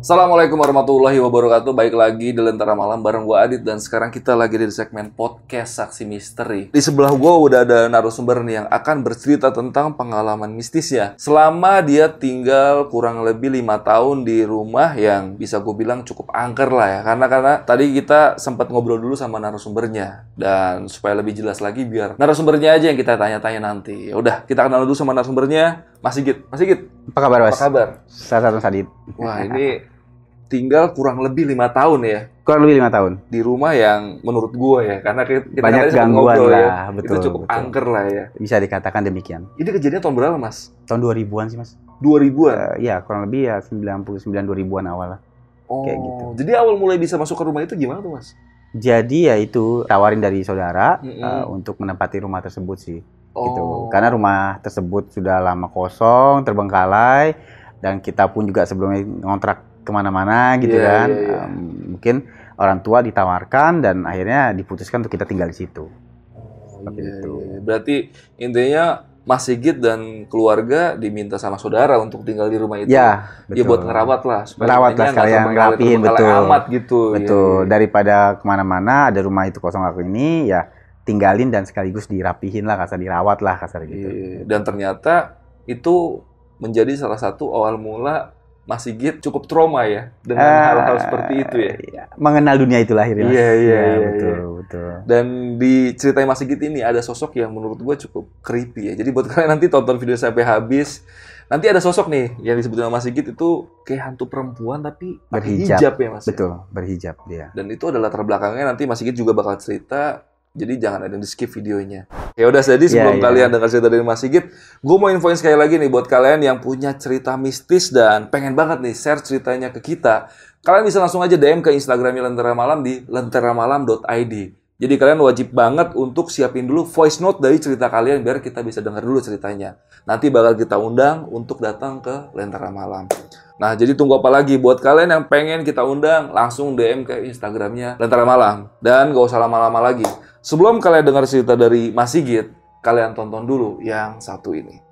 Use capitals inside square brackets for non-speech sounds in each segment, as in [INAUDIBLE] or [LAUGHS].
Assalamualaikum warahmatullahi wabarakatuh. Baik lagi di Lentera Malam bareng gue Adit dan sekarang kita lagi di segmen podcast Saksi Misteri. Di sebelah gue udah ada narasumber nih yang akan bercerita tentang pengalaman mistisnya. Selama dia tinggal kurang lebih lima tahun di rumah yang bisa gue bilang cukup angker lah ya. Karena karena tadi kita sempat ngobrol dulu sama narasumbernya dan supaya lebih jelas lagi biar narasumbernya aja yang kita tanya-tanya nanti. Udah kita kenal dulu sama narasumbernya. Mas Sigit, Mas Sigit, Apa kabar, Mas? apa kabar? Saya Satu Sadid. Wah ini tinggal kurang lebih lima tahun ya Kurang lebih lima tahun. di rumah yang menurut gue ya karena kita, Banyak gangguan ngobrol lah, ya, betul, itu cukup betul. angker lah ya. Bisa dikatakan demikian. Ini kejadian tahun berapa mas? Tahun 2000-an sih, Mas. 2000-an. Eh, Iya, kurang lebih ya 99 2000-an awal lah. oh, kayak gitu. Jadi awal mulai bisa masuk ke rumah itu gimana tuh mas? Jadi ya itu tawarin dari saudara Mm-mm. eh, untuk menempati rumah tersebut sih. Oh, Gitu. Karena rumah tersebut sudah lama kosong, terbengkalai dan kita pun juga sebelumnya ngontrak ke mana-mana gitu Iya, kan. iya, iya. Em, mungkin orang tua ditawarkan dan akhirnya diputuskan untuk kita tinggal di situ. seperti iya, itu. iya. Berarti intinya Mas Sigit dan keluarga diminta sama saudara untuk tinggal di rumah itu. Ya, Ya buat ngerawat lah. supaya Ngerawat lah sekalian, ngerapihin, betul. amat gitu. Betul. iya. Daripada ke mana-mana ada rumah itu kosong aku ini ya tinggalin dan sekaligus dirapihin lah kasar dirawat lah kasar gitu. Iya, Dan ternyata itu menjadi salah satu awal mula Mas Sigit cukup trauma ya dengan Eh, hal-hal seperti itu ya. iya. Mengenal dunia itu lahir Iya, iya, Ya, iya, betul, iya. betul. Dan di cerita Mas Sigit ini ada sosok yang menurut gue cukup creepy ya. Jadi buat [LAUGHS] kalian nanti tonton video sampai habis, nanti ada sosok nih yang disebut sama Mas Sigit itu kayak hantu perempuan tapi Berhijab. hijab ya Mas. Betul, berhijab dia. Dan itu adalah latar belakangnya nanti Mas Sigit juga bakal cerita. Jadi jangan ada yang di skip videonya. Ya udah jadi sebelum Iya, iya. kalian dengar cerita dari Mas Sigit, gue mau infoin sekali lagi nih buat kalian yang punya cerita mistis dan pengen banget nih share ceritanya ke kita. Kalian bisa langsung aja DM ke Instagramnya Lentera Malam di lenteramalam.id. Jadi kalian wajib banget untuk siapin dulu voice note dari cerita kalian biar kita bisa dengar dulu ceritanya. Nanti bakal kita undang untuk datang ke Lentera Malam. Nah, jadi tunggu apa lagi? Buat kalian yang pengen kita undang, langsung DM ke Instagramnya Lentera Malam. Dan gak usah lama-lama lagi. Sebelum kalian dengar cerita dari Mas Sigit, kalian tonton dulu yang satu ini.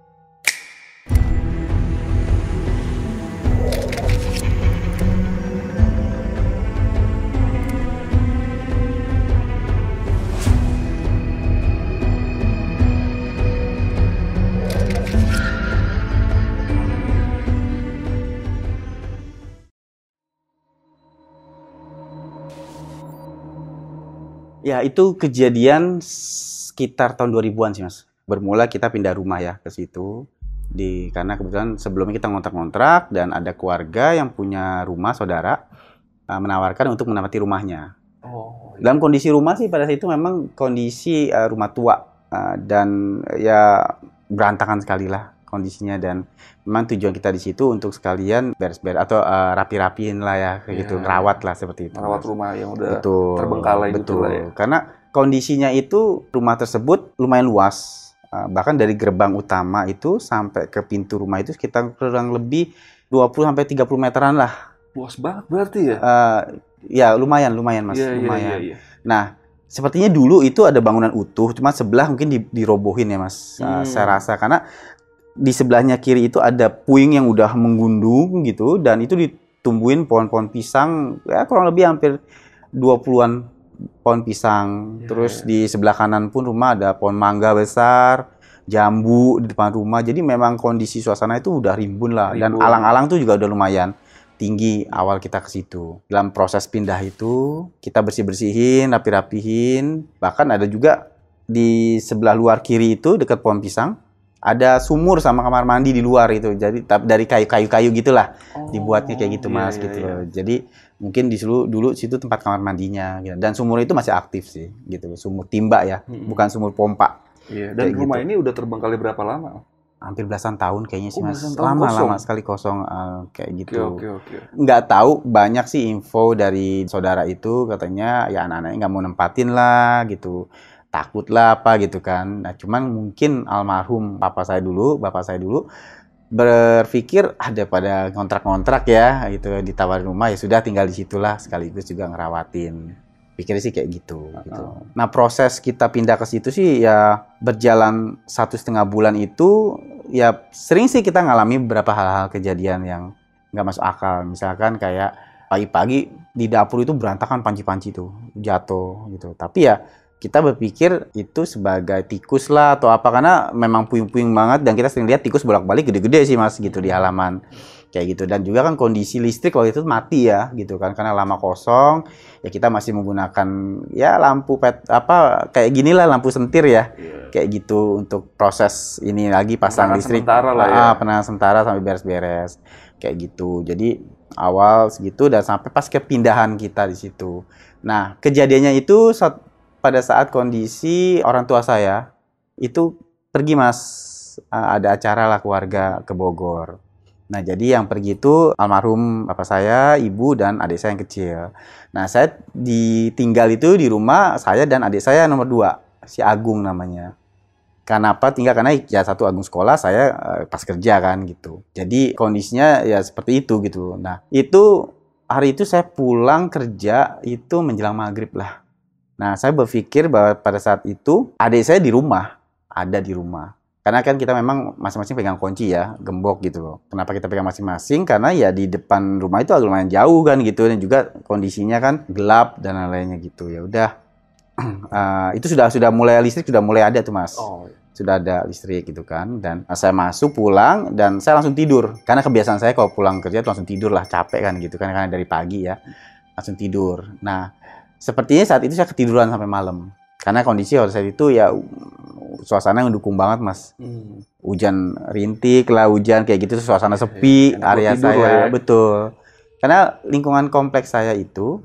Ya, itu kejadian sekitar tahun 2000-an sih, Mas. Bermula kita pindah rumah ya ke situ. Di karena kebetulan sebelumnya kita ngontrak-ngontrak dan ada keluarga yang punya rumah saudara uh, menawarkan untuk menempati rumahnya. Oh, Dalam kondisi rumah sih pada saat itu memang kondisi uh, rumah tua uh, dan ya berantakan sekali lah kondisinya dan memang tujuan kita di situ untuk sekalian beres-beres atau uh, rapi-rapiin lah ya kayak gitu Iya. ngerawat lah seperti itu. merawat Mas. rumah yang udah betul terbengkalai gitu betul lah ya. karena kondisinya itu rumah tersebut lumayan luas Uh, bahkan dari gerbang utama itu sampai ke pintu rumah itu sekitar kurang lebih 20 sampai 30 meteran lah luas banget berarti ya. Uh, ya lumayan lumayan mas Iya, iya, lumayan iya, iya. Nah, sepertinya dulu itu ada bangunan utuh, cuma sebelah mungkin di- dirobohin ya, Mas. Uh, Hmm. saya rasa karena di sebelahnya kiri itu ada puing yang udah menggundung gitu dan itu ditumbuhin pohon-pohon pisang ya kurang lebih hampir 20-an pohon pisang. Ya, Terus ya. di sebelah kanan pun rumah ada pohon mangga besar, jambu di depan rumah. Jadi memang kondisi suasana itu udah rimbun lah dan Rimbun. alang-alang tuh juga udah lumayan tinggi awal kita ke situ. Dalam proses pindah itu, kita bersih-bersihin, rapi-rapihin. Bahkan ada juga di sebelah luar kiri itu dekat pohon pisang ada sumur sama kamar mandi di luar itu. Jadi dari kayu-kayu-kayu gitulah dibuatnya kayak gitu Oh, Mas iya, gitu iya, loh. Jadi mungkin di dulu dulu situ tempat kamar mandinya gitu. Dan sumur itu masih aktif sih gitu. Sumur timba ya, Mm-mm. bukan sumur pompa. Iya, dan Kayak rumah gitu. ini udah terbengkalai berapa lama? hampir belasan tahun kayaknya sih Oh, mas. Lama kosong. lama sekali kosong eh, kayak gitu. oke, oke. Nggak tahu banyak sih info dari saudara itu katanya ya anak-anaknya nggak mau nempatin lah gitu. Takut lah apa gitu kan. Nah cuman mungkin almarhum papa saya dulu, bapak saya dulu berpikir ada pada kontrak-kontrak ya gitu ditawarin rumah ya sudah tinggal di situlah sekaligus juga ngerawatin. Pikirnya sih kayak gitu gitu. Nah proses kita pindah ke situ sih ya berjalan satu setengah bulan itu ya sering sih kita ngalami beberapa hal-hal kejadian yang nggak masuk akal. Misalkan kayak pagi-pagi di dapur itu berantakan panci-panci tuh jatuh gitu. Tapi ya kita berpikir itu sebagai tikus lah atau apa karena memang puing-puing banget dan kita sering lihat tikus bolak-balik gede-gede sih mas gitu di halaman. Kayak gitu. Dan juga kan kondisi listrik waktu itu mati ya gitu kan. Karena lama kosong ya kita masih menggunakan ya lampu pet apa kayak gini lah lampu sentir ya. Iya. kayak gitu untuk proses ini lagi pasang Penerangan listrik. sementara lah ya. Ah, penerangan sementara sampai beres-beres. Kayak gitu. Jadi awal segitu dan sampai pas kepindahan kita di situ. Nah kejadiannya itu saat pada saat kondisi orang tua saya itu pergi mas Ah, ada acara lah keluarga ke Bogor. Nah jadi yang pergi itu almarhum bapak saya, ibu dan adik saya yang kecil. Nah saya ditinggal itu di rumah saya dan adik saya nomor dua si Agung namanya. Kenapa tinggal karena ya satu Agung sekolah saya eh, pas kerja kan gitu. Jadi kondisinya ya seperti itu gitu. Nah itu hari itu saya pulang kerja itu menjelang maghrib lah. Nah saya berpikir bahwa pada saat itu adik saya di rumah ada di rumah. Karena kan kita memang masing-masing pegang kunci ya, gembok gitu loh. Kenapa kita pegang masing-masing? Karena ya di depan rumah itu agak lumayan jauh kan gitu dan juga kondisinya kan gelap dan lain-lainnya gitu. Ya udah. [CLEARS THROAT] Eh, itu sudah sudah mulai listrik sudah mulai ada tuh Mas. Oh, Sudah ada listrik gitu kan dan saya masuk pulang dan saya langsung tidur. Karena kebiasaan saya kalau pulang kerja tuh langsung tidur lah, capek kan gitu kan karena dari pagi ya. Langsung tidur. Nah, sepertinya saat itu saya ketiduran sampai malam. Karena kondisi waktu saat itu ya suasana mendukung banget Mas. Hmm. hujan rintik lah hujan kayak gitu suasana sepi Enak buat area saya ya. betul. Karena lingkungan kompleks saya itu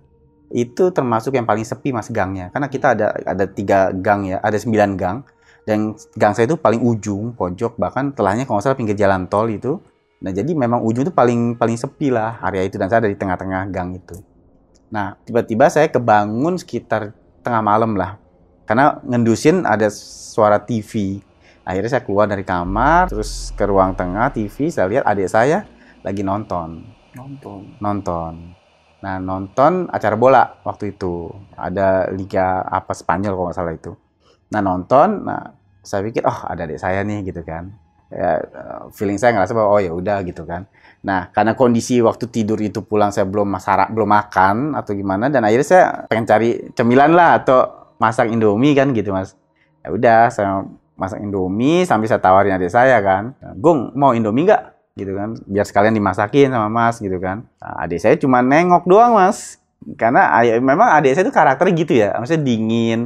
itu termasuk yang paling sepi mas gangnya. Karena kita ada ada tiga gang ya ada sembilan gang. Dan gang saya itu paling ujung pojok bahkan telahnya kalau nggak salah pinggir jalan tol itu. Nah jadi memang ujung itu paling paling sepi lah area itu. Dan saya ada di tengah-tengah gang itu nah tiba-tiba saya kebangun sekitar tengah malam lah. Karena ngendusin ada suara TV akhirnya saya keluar dari kamar terus ke ruang tengah TV saya lihat adik saya lagi nonton. Nonton. nonton. Nah nonton acara bola waktu itu. Ada liga apa Spanyol kalau nggak salah itu. Nah nonton nah saya pikir oh ada adik saya nih gitu kan. Ya eh, feeling saya ngerasa bahwa oh ya udah gitu kan nah karena kondisi waktu tidur itu pulang saya belum masarak belum makan atau gimana dan akhirnya saya pengen cari cemilan lah atau masak indomie kan gitu mas. Ya udah saya masak indomie sambil saya tawarin adik saya kan. Gung mau indomie nggak? Gitu kan. Biar sekalian dimasakin sama mas gitu kan. Nah, adik saya cuma nengok doang mas. Karena memang adik saya itu karakternya gitu ya. Maksudnya dingin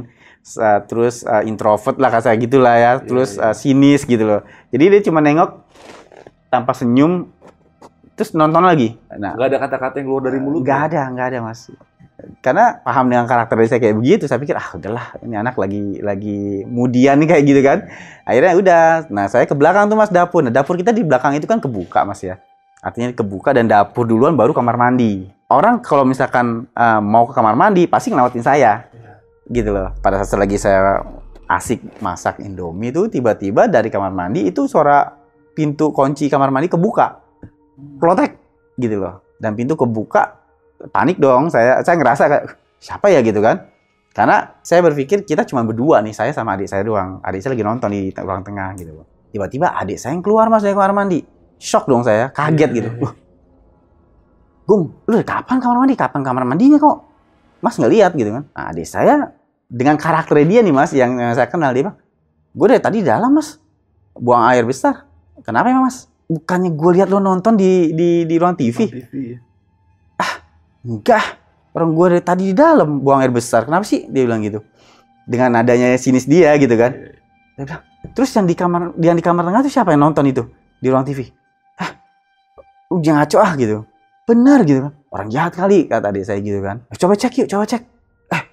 uh, terus uh, introvert lah kayak gitu lah ya. Terus iya. uh, sinis gitu loh. Jadi dia cuma nengok tanpa senyum terus nonton lagi? Nah. Nggak ada kata-kata yang keluar dari mulut. nggak ada nggak ada mas. Karena paham dengan karakter saya kayak begitu saya pikir ah udahlah ini anak lagi lagi mudian nih kayak gitu kan. Akhirnya udah. Nah saya ke belakang tuh mas dapur. Nah dapur kita di belakang itu kan kebuka mas ya. Artinya kebuka dan dapur duluan baru kamar mandi. Orang kalau misalkan eh, mau ke kamar mandi pasti ngelawatin saya. Gitu loh. Pada saat lagi saya asik masak indomie itu tiba-tiba dari kamar mandi itu suara pintu kunci kamar mandi kebuka plotek gitu loh. Dan pintu kebuka panik dong. Saya saya ngerasa kayak siapa ya gitu kan. Karena saya berpikir kita cuma berdua nih saya sama adik saya doang. Adik saya lagi nonton di ruang tengah gitu loh. Tiba-tiba adik saya yang keluar mas dari kamar mandi. Shock dong saya kaget gitu. Wah, Gung lu dari kapan kamar mandi? Kapan kamar mandinya kok? Mas nggak lihat gitu kan. Nah, adik saya dengan karakter dia nih mas yang, yang saya kenal dia bilang gue dari tadi di dalam mas. Buang air besar. Kenapa ya mas bukannya gue lihat lo nonton di di di ruang TV TV. ya. Enggak, orang gue dari tadi di dalam buang air besar. Kenapa sih? Dia bilang gitu. Dengan adanya sinis dia gitu kan. Dia bilang, terus yang di kamar yang di kamar tengah tuh siapa yang nonton itu di ruang TV? Hah? Lu jangan ngaco ah gitu. Benar gitu kan. Orang jahat kali kata adik saya gitu kan. "Eh, Coba cek yuk, coba cek.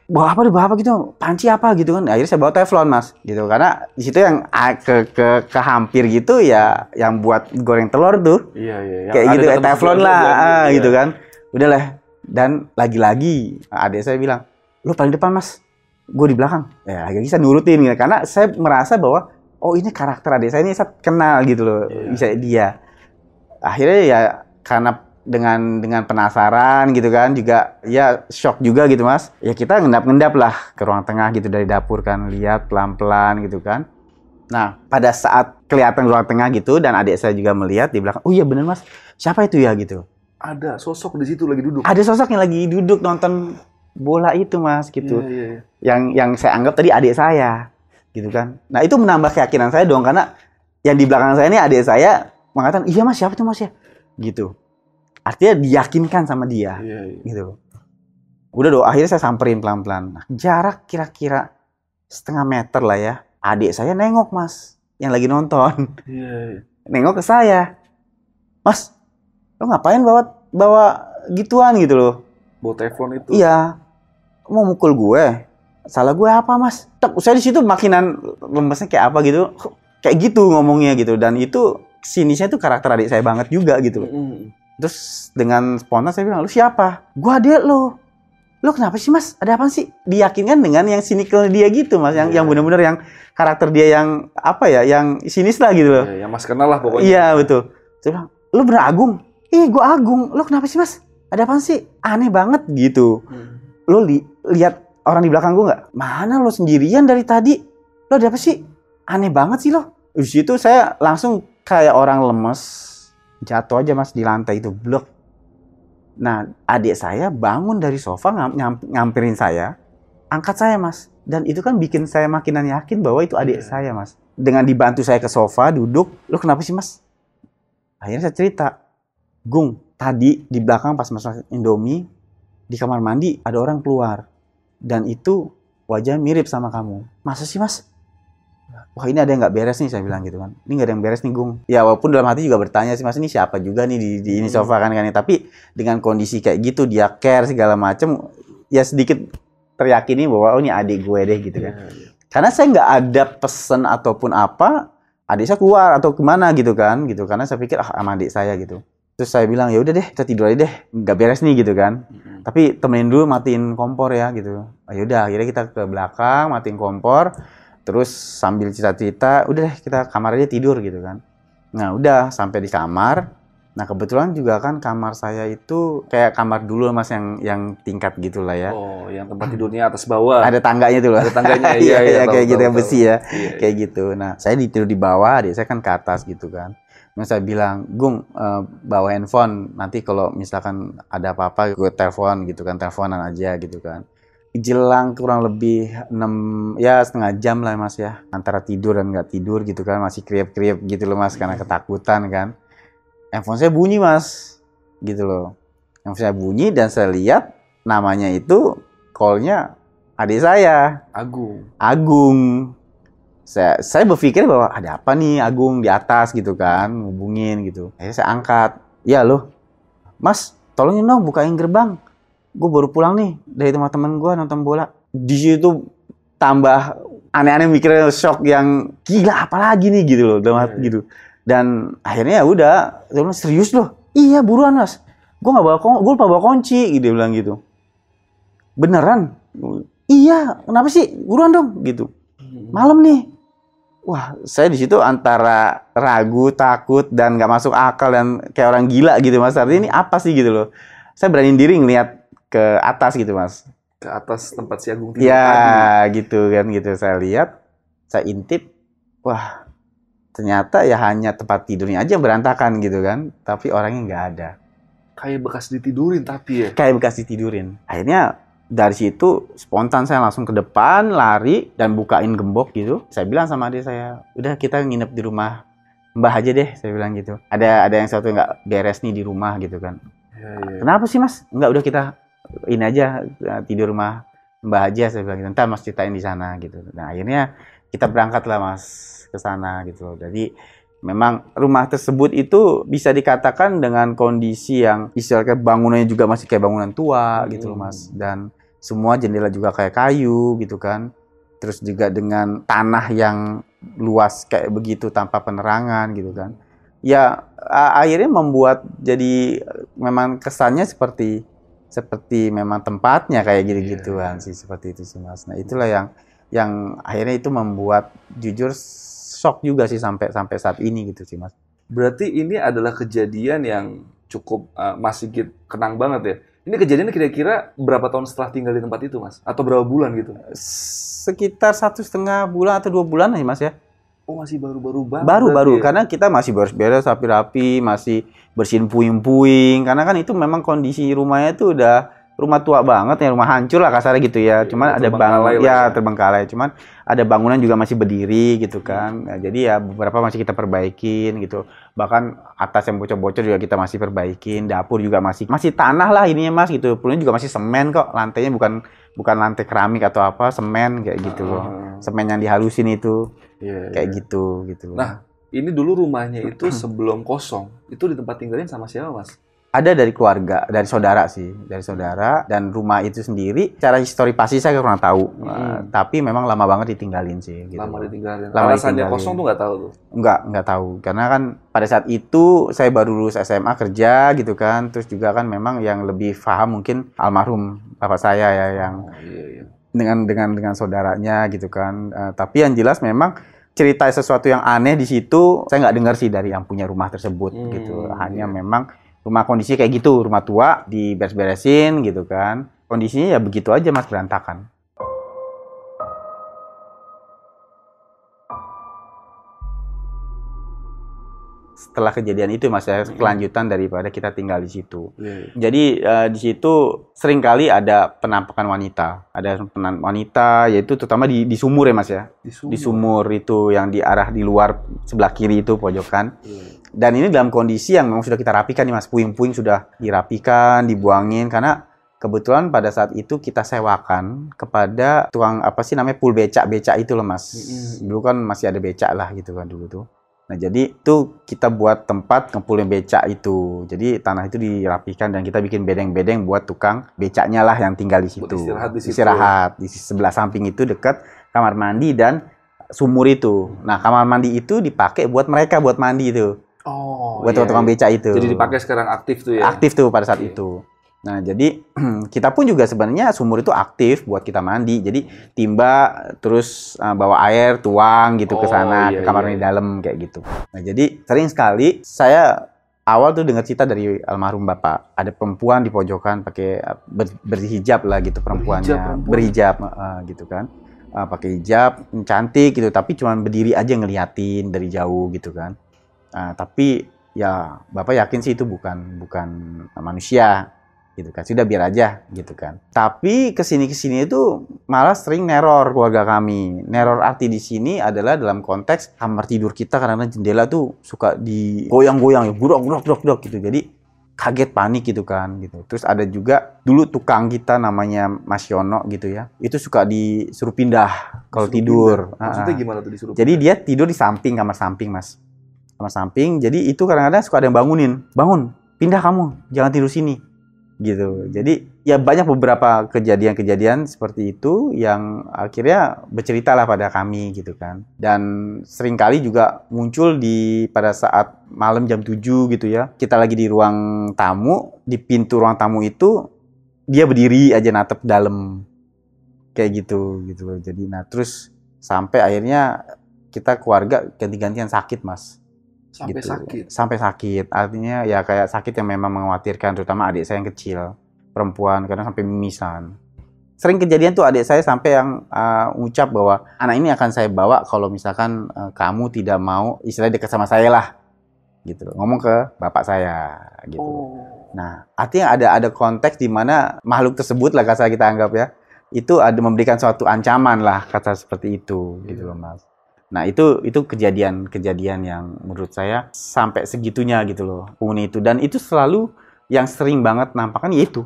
Bawa apa deh bawa apa gitu? Panci apa? Gitu kan. Akhirnya saya bawa teflon mas. Gitu. Karena di situ yang ke ke ke hampir gitu ya yang buat goreng telur tuh. Iya, iya. Yang kayak gitu kayak teflon lah ah, iya. gitu kan. Udahlah dan lagi-lagi adik saya bilang lu paling depan mas. Gue di belakang. Ya lagi saya nurutin gitu. Karena saya merasa bahwa oh ini karakter adik saya ini saya kenal gitu loh. Iya. bisa dia. Akhirnya ya karena dengan dengan penasaran gitu kan juga ya shock juga gitu mas. Ya kita ngendap-ngendap lah ke ruang tengah gitu dari dapur kan lihat pelan-pelan gitu kan. Nah pada saat kelihatan ruang tengah gitu dan adik saya juga melihat di belakang oh iya bener mas. Siapa itu ya? gitu. Ada sosok di situ lagi duduk. ada sosok yang lagi duduk nonton bola itu mas gitu. Iya, iya, iya. yang yang saya anggap tadi adik saya gitu kan. Nah itu menambah keyakinan saya dong karena yang di belakang saya ini adik saya mengatakan iya mas siapa itu mas ya? Gitu artinya diyakinkan sama dia Iya, iya. gitu udah dong akhirnya saya samperin pelan-pelan Nah, jarak kira-kira setengah meter lah ya adik saya nengok mas yang lagi nonton Iya, iya. nengok ke saya mas lo ngapain bawa bawa gituan gitu loh Bawa telepon itu. Iya. Mau mukul gue. Salah gue apa, Mas? Tek, saya di situ makinan lemesnya kayak apa gitu. Kayak gitu ngomongnya gitu dan itu sinisnya tuh karakter adik saya banget juga gitu. Mm-mm. Terus dengan spontan saya bilang, "Lu siapa?" "Gua adik lo." "Lo kenapa sih, Mas? Ada apa sih?" Diyakinkan dengan yang sinikal dia gitu, Mas, yang Iya. yang benar-benar yang karakter dia yang apa ya, yang sinis lah gitu loh. Iya, yang mas kenal lah pokoknya. Iya betul. Saya bilang, lu bener Agung? Ih, gua Agung. Lo kenapa sih mas? Ada apa sih? Aneh banget gitu. Hmm. Lo li lihat orang di belakang gua nggak? Mana lo sendirian dari tadi? Lo ada apa sih? Aneh banget sih lo. Di situ saya langsung kayak orang lemes, jatuh aja mas di lantai itu blok. Nah, adik saya bangun dari sofa ngam- nyam- nyamperin saya, angkat saya mas. Dan itu kan bikin saya makinan yakin bahwa itu adik Iya. saya mas. Dengan dibantu saya ke sofa, duduk, lo kenapa sih mas? Akhirnya saya cerita, Gung, tadi di belakang pas masak Indomie, di kamar mandi ada orang keluar. Dan itu wajah mirip sama kamu. Masa sih mas? Wah ini ada yang nggak beres nih saya bilang gitu kan. Ini nggak ada yang beres nih Gung. Ya walaupun dalam hati juga bertanya sih mas ini siapa juga nih di, di ini Hmm. sofa kan kan. Tapi dengan kondisi kayak gitu dia care segala macem ya sedikit teryakini bahwa oh ini adik gue deh gitu kan. Iya, iya. Karena saya nggak ada pesan ataupun apa, adik saya keluar atau ke mana gitu kan, gitu. Karena saya pikir ah sama adik saya gitu. Terus saya bilang ya udah deh kita tidur aja deh, nggak beres nih gitu kan. Mm-mm. Tapi temenin dulu matiin kompor ya gitu. Ah, yaudah akhirnya kita ke belakang matiin kompor, terus sambil cerita-cerita, udah deh kita kamar aja tidur gitu kan. Nah udah sampai di kamar. Nah kebetulan juga kan kamar saya itu kayak kamar dulu mas yang yang tingkat gitulah ya. Oh, yang tempat tidurnya atas bawah. Ada tangganya tuh loh. Ada tangganya. [LAUGHS] Iya, Iya, tahu, kayak gitu tahu, yang besi ya Iya, iya. kayak gitu. Nah, saya tidur di bawah, adik saya kan ke atas gitu kan. Nah, saya bilang, Gung, eh, bawa handphone. Nanti kalau misalkan ada apa-apa, gue telepon gitu kan, teleponan aja gitu kan. Jelang kurang lebih 6, ya setengah jam lah mas ya. Antara tidur dan nggak tidur gitu kan, masih kriep-kriep gitu loh mas, karena ketakutan kan. Handphone saya bunyi mas, gitu loh. Handphone saya bunyi dan saya lihat namanya itu call-nya adik saya. Agung. Agung. Saya, saya berpikir bahwa ada apa nih Agung di atas gitu kan, ngubungin gitu. Akhirnya saya angkat. Ya loh, Mas, tolongin dong bukain gerbang. Gue baru pulang nih dari tempat temen gue nonton bola. Di situ tambah aneh-aneh mikirnya shock yang gila apalagi nih gitu loh dalam hati Iya, iya. gitu. Dan akhirnya ya udah, dia bilang serius loh. Iya buruan mas. Gue nggak bawa gue lupa bawa kunci, dia bilang gitu. Beneran? Iya, kenapa sih? Buruan dong, gitu. Malam nih. Wah, saya di situ antara ragu, takut, dan nggak masuk akal dan kayak orang gila gitu mas. Artinya ini apa sih gitu loh? Saya berani diri ngeliat ke atas gitu mas. Ke atas tempat si Agung tidur tadi. Ya gitu kan gitu. Saya lihat, saya intip, wah ternyata ya hanya tempat tidurnya aja yang berantakan gitu kan. Tapi orangnya nggak ada. Kayak bekas ditidurin tapi ya. kayak bekas ditidurin. Akhirnya dari situ spontan saya langsung ke depan, lari dan bukain gembok gitu. Saya bilang sama adik saya, udah kita nginep di rumah Mbah aja deh, saya bilang gitu. Ada ada yang satu nggak beres nih di rumah gitu kan. Iya, iya. Kenapa sih mas? Enggak udah kita ini aja eh, tidur rumah Mbah aja saya bilang gitu. Ntar mas ceritain di sana gitu. Nah akhirnya kita berangkat lah mas ke sana gitu. Jadi memang rumah tersebut itu bisa dikatakan dengan kondisi yang istilahnya bangunannya juga masih kayak bangunan tua gitu loh mas. Dan semua jendela juga kayak kayu gitu kan terus juga dengan tanah yang luas kayak begitu tanpa penerangan gitu kan ya akhirnya membuat jadi memang kesannya seperti seperti memang tempatnya kayak gitu-gituan sih seperti itu sih mas nah itulah yang yang akhirnya itu membuat jujur shock juga sih sampai sampai saat ini gitu sih mas Berarti ini adalah kejadian yang cukup uh, Mas Sigit kenang banget ya. Ini kejadian kira-kira berapa tahun setelah tinggal di tempat itu, Mas? Atau berapa bulan gitu? sekitar satu setengah bulan atau dua bulan aja mas ya Oh, masih baru-baru banget. baru berarti baru ya? karena kita masih beres-beres rapi-rapi masih bersihin puing-puing. Karena kan itu memang kondisi rumahnya itu udah rumah tua banget ya rumah hancur lah kasarnya gitu ya. Cuman udah ada bangunan ya ya. terbengkalai. Cuman ada bangunan juga masih berdiri gitu kan. Nah, jadi ya beberapa masih kita perbaikin gitu. Bahkan atas yang bocor-bocor juga kita masih perbaikin. Dapur juga masih masih tanah lah ininya mas gitu. Pulangnya juga masih semen kok. Lantainya bukan bukan lantai keramik atau apa semen kayak gitu loh. Ah, semen yang dihalusin itu iya, kayak iya. gitu gitu Nah, Ini dulu rumahnya [CLEARS THROAT] itu sebelum kosong. Itu di tempat tinggalin sama siapa, Mas? ada dari keluarga, dari saudara sih, dari saudara dan rumah itu sendiri. Cara histori pasti saya kurang tahu, Hmm. Eh, tapi memang lama banget ditinggalin sih. Gitu. Lama ditinggalin. Lama Alasannya ditinggalin. kosong tuh nggak tahu tuh. Enggak, enggak tahu. Karena kan pada saat itu saya baru lulus SMA kerja gitu kan. Terus juga kan memang yang lebih paham mungkin almarhum bapak saya ya yang Oh, iya, iya. Dengan dengan dengan saudaranya gitu kan. Eh, tapi yang jelas memang cerita sesuatu yang aneh di situ saya nggak dengar sih dari yang punya rumah tersebut Hmm, gitu. Hanya iya. memang rumah kondisi kayak gitu, rumah tua diberes-beresin gitu kan. Kondisinya ya begitu aja Mas berantakan. Setelah kejadian itu Mas ya kelanjutan daripada kita tinggal di situ. Iya, iya. Jadi eh, di situ sering kali ada penampakan wanita, ada penampakan wanita, yaitu terutama di, di sumur ya mas ya, Di sumur. di sumur itu yang di arah di luar sebelah kiri itu pojokan. Iya. Dan ini dalam kondisi yang memang sudah kita rapikan nih mas, puing-puing sudah dirapikan, dibuangin karena kebetulan pada saat itu kita sewakan kepada tukang apa sih namanya pool becak becak itu loh mas. Dulu kan masih ada becak lah gitu kan dulu tuh. Nah, jadi itu kita buat tempat ngepulin becak itu. Jadi tanah itu dirapikan dan kita bikin bedeng-bedeng buat tukang becaknya lah yang tinggal di situ. Istirahat di situ. Istirahat. Di sebelah samping itu dekat kamar mandi dan sumur itu. Nah, kamar mandi itu dipakai buat mereka buat mandi itu. Oh, buat iya, tukang iya. becak itu. Jadi dipakai sekarang aktif tuh ya. Aktif tuh pada saat Iya. itu. Nah, jadi [CLEARS THROAT] kita pun juga sebenarnya sumur itu aktif buat kita mandi. Jadi timba terus uh, bawa air, tuang gitu ke Oh, sana iya, ke kamar iya. mandi dalam kayak gitu. Nah, jadi sering sekali saya awal tuh dengar cerita dari almarhum bapak ada perempuan di pojokan pakai uh, ber- berhijab lah gitu perempuannya perempuan? berhijab uh, gitu kan Uh, pakai hijab cantik gitu tapi cuma berdiri aja ngeliatin dari jauh gitu kan Uh, tapi ya bapak yakin sih itu bukan bukan manusia gitu kan. Sudah biar aja gitu kan. Tapi ke sini ke sini itu malah sering neror keluarga kami. Neror arti di sini adalah dalam konteks kamar tidur kita karena jendela tuh suka digoyang-goyang ya. Gudok gudok gudok gudok gitu. Jadi kaget panik gitu kan gitu. Terus ada juga dulu tukang kita namanya Mas Yono gitu ya. Itu suka disuruh pindah kalau tidur. pindah. Maksudnya gimana tuh disuruh? jadi dia tidur di samping kamar samping mas. Kamar samping. Jadi itu kadang-kadang suka ada yang bangunin. Bangun pindah kamu. Jangan tidur sini gitu. Jadi ya banyak beberapa kejadian-kejadian seperti itu yang akhirnya bercerita lah pada kami gitu kan. Dan sering kali juga muncul di pada saat malam jam 7 gitu ya kita lagi di ruang tamu di pintu ruang tamu itu dia berdiri aja natep dalam kayak gitu gitu loh. Jadi nah terus sampai akhirnya kita keluarga ganti-gantian sakit mas Sampai gitu. sakit. sampai sakit artinya ya kayak sakit yang memang mengkhawatirkan terutama adik saya yang kecil perempuan karena sampai mimisan sering kejadian tuh adik saya sampai yang uh, ucap bahwa anak ini akan saya bawa kalau misalkan uh, kamu tidak mau istilahnya dekat sama saya lah gitu loh. ngomong ke bapak saya gitu Oh. Nah, artinya ada ada konteks di mana makhluk tersebut lah kata kita anggap ya, itu ada memberikan suatu ancaman lah kata seperti itu gitu loh Mas. Nah, itu itu kejadian-kejadian yang menurut saya sampai segitunya gitu loh penghuni itu dan itu selalu yang sering banget nampakkan yaitu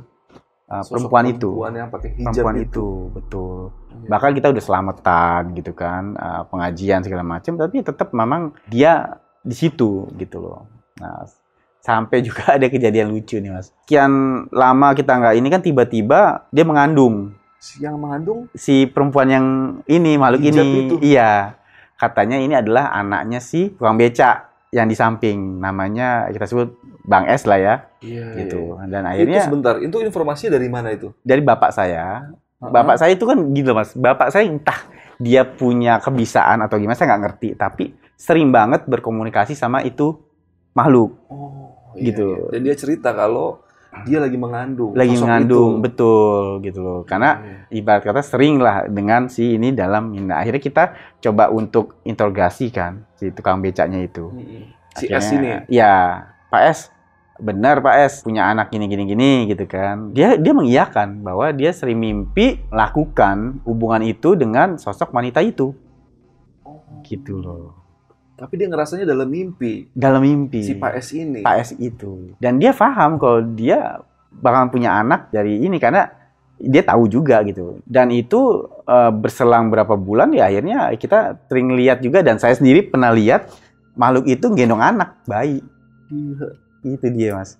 uh, Sosok perempuan itu. Perempuan yang pakai hijab Perempuan itu. itu, betul. Iya. Bahkan kita udah selamatan gitu kan, uh, pengajian segala macam tapi tetap memang dia di situ gitu loh. Nah, sampai juga [LAUGHS] ada kejadian lucu nih mas. Sekian lama kita nggak ini kan tiba-tiba dia mengandung Si yang mengandung si perempuan yang ini makhluk Hijab ini itu? iya katanya ini adalah anaknya si tukang beca yang di samping namanya kita sebut Bang S lah ya Iya. gitu dan Itu akhirnya sebentar, itu informasinya dari mana itu? dari bapak saya Uh-huh. bapak saya itu kan gitu mas bapak saya entah dia punya kebisaan atau gimana saya nggak ngerti tapi sering banget berkomunikasi sama itu makhluk Oh, Gitu. iya. Dan dia cerita kalau dia lagi mengandung. lagi sosok mengandung itu. betul gitu loh karena Iya. ibarat kata sering lah dengan si ini dalam nah, akhirnya kita coba untuk interogasi kan si tukang becaknya itu. Si S Akhirnya, ini. ya Pak S benar Pak S punya anak gini gini gini gitu kan dia dia mengiyakan bahwa dia sering mimpi melakukan hubungan itu dengan sosok wanita itu Oh. gitu loh Tapi dia ngerasanya dalam mimpi. dalam mimpi. Si Pak S ini. Pak S itu. Dan dia paham kalau dia bakal punya anak dari ini karena dia tahu juga gitu. Dan itu eh, berselang berapa bulan ya akhirnya kita sering lihat juga dan saya sendiri pernah lihat makhluk itu gendong anak bayi. Itu dia mas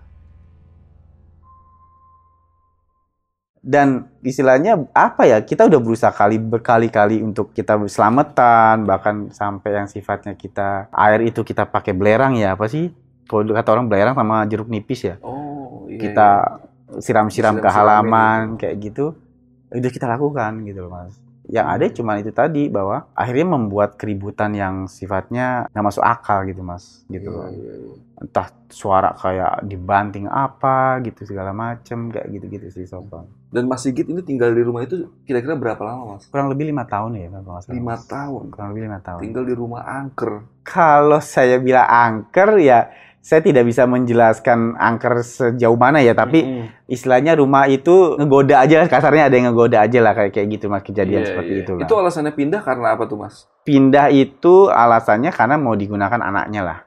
Dan istilahnya apa ya kita udah berusaha kali berkali-kali untuk kita selamatan bahkan sampai yang sifatnya kita air itu kita pakai belerang ya apa sih? Kalau kata orang belerang sama jeruk nipis ya? Oh, iya. kita siram-siram ke halaman kayak gitu. Itu kita lakukan gitu loh mas yang ada cuma itu tadi bahwa akhirnya membuat keributan yang sifatnya nggak masuk akal gitu mas gitu Iya, iya, iya. entah suara kayak dibanting apa gitu segala macem kayak gitu-gitu sih sopan Dan Mas Sigit ini tinggal di rumah itu kira-kira berapa lama, Mas? kurang lebih lima tahun ya kalau nggak salah, Lima Mas. tahun. kurang lebih lima tahun Tinggal di rumah angker. kalau saya bilang angker ya saya tidak bisa menjelaskan angker sejauh mana ya tapi Mm-mm. istilahnya rumah itu ngegoda aja kasarnya ada yang ngegoda aja lah kayak kayak gitu mas kejadian Iya, seperti iya. itu lah Itu alasannya pindah karena apa tuh, Mas? pindah itu alasannya karena mau digunakan anaknya lah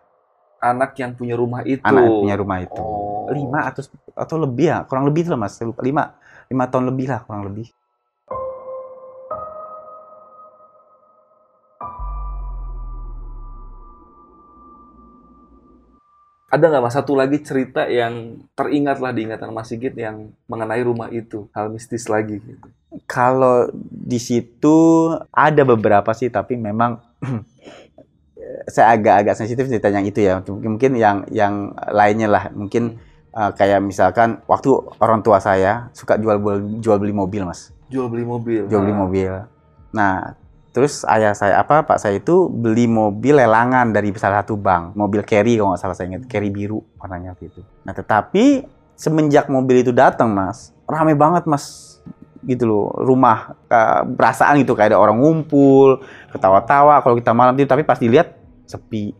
Anak yang punya rumah itu. anak yang punya rumah itu Oh. lima atau atau lebih ya kurang lebih lah mas saya lupa lima lima tahun lebih lah kurang lebih Ada nggak Mas satu lagi cerita yang teringat lah di ingatan Mas Sigit yang mengenai rumah itu, hal mistis lagi gitu. Kalau di situ ada beberapa sih, tapi memang [CLEARS THROAT] saya agak-agak sensitif cerita yang itu ya. Mungkin yang yang lainnya lah, mungkin uh, kayak misalkan waktu orang tua saya suka jual jual beli mobil, mas, Jual beli mobil. jual beli Ah. mobil. Nah, terus ayah saya apa, pak saya itu beli mobil lelangan dari salah satu bank, mobil carry kalau nggak salah saya ingat, carry biru warnanya waktu itu. Nah, tetapi semenjak mobil itu datang, mas, rame banget, mas gitu loh rumah eh, perasaan gitu kayak ada orang ngumpul ketawa-tawa kalau kita malam itu tapi pas dilihat sepi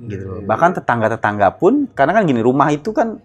gitu loh. Iya. bahkan tetangga-tetangga pun karena kan gini rumah itu kan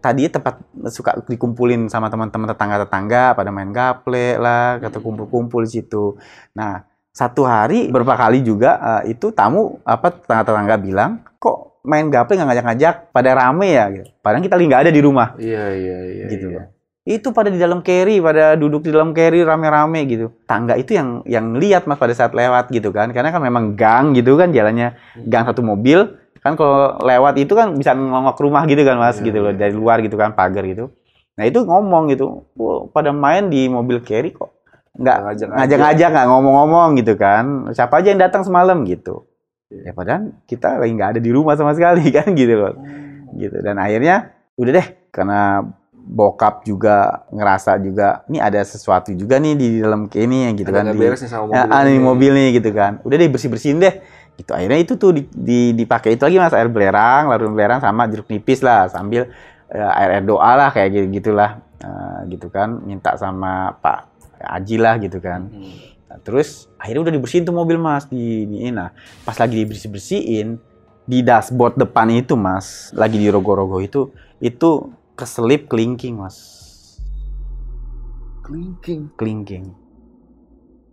tadinya tempat suka dikumpulin sama teman-teman tetangga-tetangga pada main gaple lah kata Hmm. kumpul-kumpul di situ nah satu hari beberapa kali juga eh, itu tamu apa tetangga-tetangga bilang kok main gaple nggak ngajak-ngajak pada rame ya gitu. padahal kita lagi nggak ada di rumah Iya, iya, iya. gitu iya. loh. Itu pada di dalam carry, pada duduk di dalam carry rame-rame gitu. Tangga itu yang yang lihat Mas pada saat lewat gitu kan. Karena kan memang gang gitu kan jalannya gang satu mobil. Kan kalau lewat itu kan bisa ngongok rumah gitu kan Mas Iya, gitu loh iya. dari luar gitu kan pagar gitu. Nah, itu ngomong gitu. "Wah, pada main di mobil carry kok nggak Ngajak-ngajak. nggak ngomong-ngomong gitu kan. Siapa aja yang datang semalam gitu. Iya. Ya padahal kita lagi nggak ada di rumah sama sekali [LAUGHS] kan gitu loh Oh. gitu dan akhirnya udah deh karena bokap juga ngerasa juga ini ada sesuatu juga nih di dalam ini yang gitu Ada kan di sama mobil. ya, ah, nih ini. mobil nih gitu kan udah deh bersih bersihin deh gitu akhirnya itu tuh di, di- dipakai itu lagi mas air belerang larut belerang sama jeruk nipis lah sambil eh, air air doa lah kayak gitu gitulah Eh, gitu kan minta sama Pak Aji lah gitu kan Hmm. Nah, terus akhirnya udah dibersihin tuh mobil mas di ini nah pas lagi dibersih bersihin di dashboard depan itu mas lagi di rogo-rogo itu itu keselip kelingking mas Kelingking. kelingking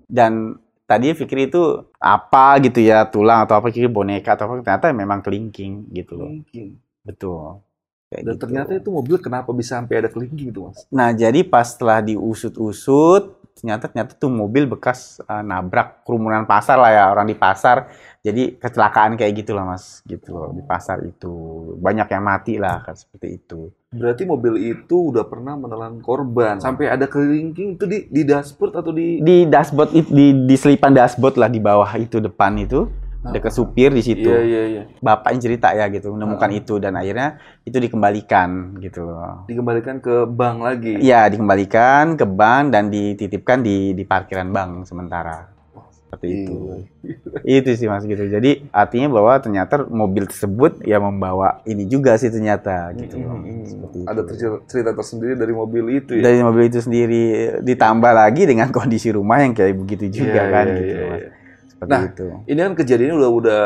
dan tadi pikir itu apa gitu ya tulang atau apa kira boneka atau apa ternyata memang kelingking gitu loh Kelingking. betul Kayak Dan gitu. ternyata itu mobil kenapa bisa sampai ada kelingking itu mas? nah jadi pas setelah diusut-usut ternyata ternyata tuh mobil bekas eh, nabrak kerumunan pasar lah ya orang di pasar. Jadi kecelakaan kayak gitulah mas gitu loh di pasar itu. Banyak yang mati lah kan seperti itu. Berarti mobil itu udah pernah menelan korban. Sampai ada kelingking itu di, di dashboard atau di... di dashboard di di selipan dashboard lah di bawah itu depan itu dekat supir di situ Iya, iya, iya. bapak yang cerita ya gitu menemukan Ah. itu dan akhirnya itu dikembalikan gitu loh Dikembalikan ke bank lagi. Iya dikembalikan ke bank dan dititipkan di di parkiran bank sementara seperti itu itu sih mas gitu jadi artinya bahwa ternyata mobil tersebut ya membawa ini juga sih ternyata gitu loh Hmm, seperti itu. Ada cerita tersendiri dari mobil itu ya? dari mobil itu sendiri ditambah lagi dengan kondisi rumah yang kayak begitu juga Iya, kan iya, gitu iya, mas iya. Seperti Nah, itu Ini kan kejadiannya udah udah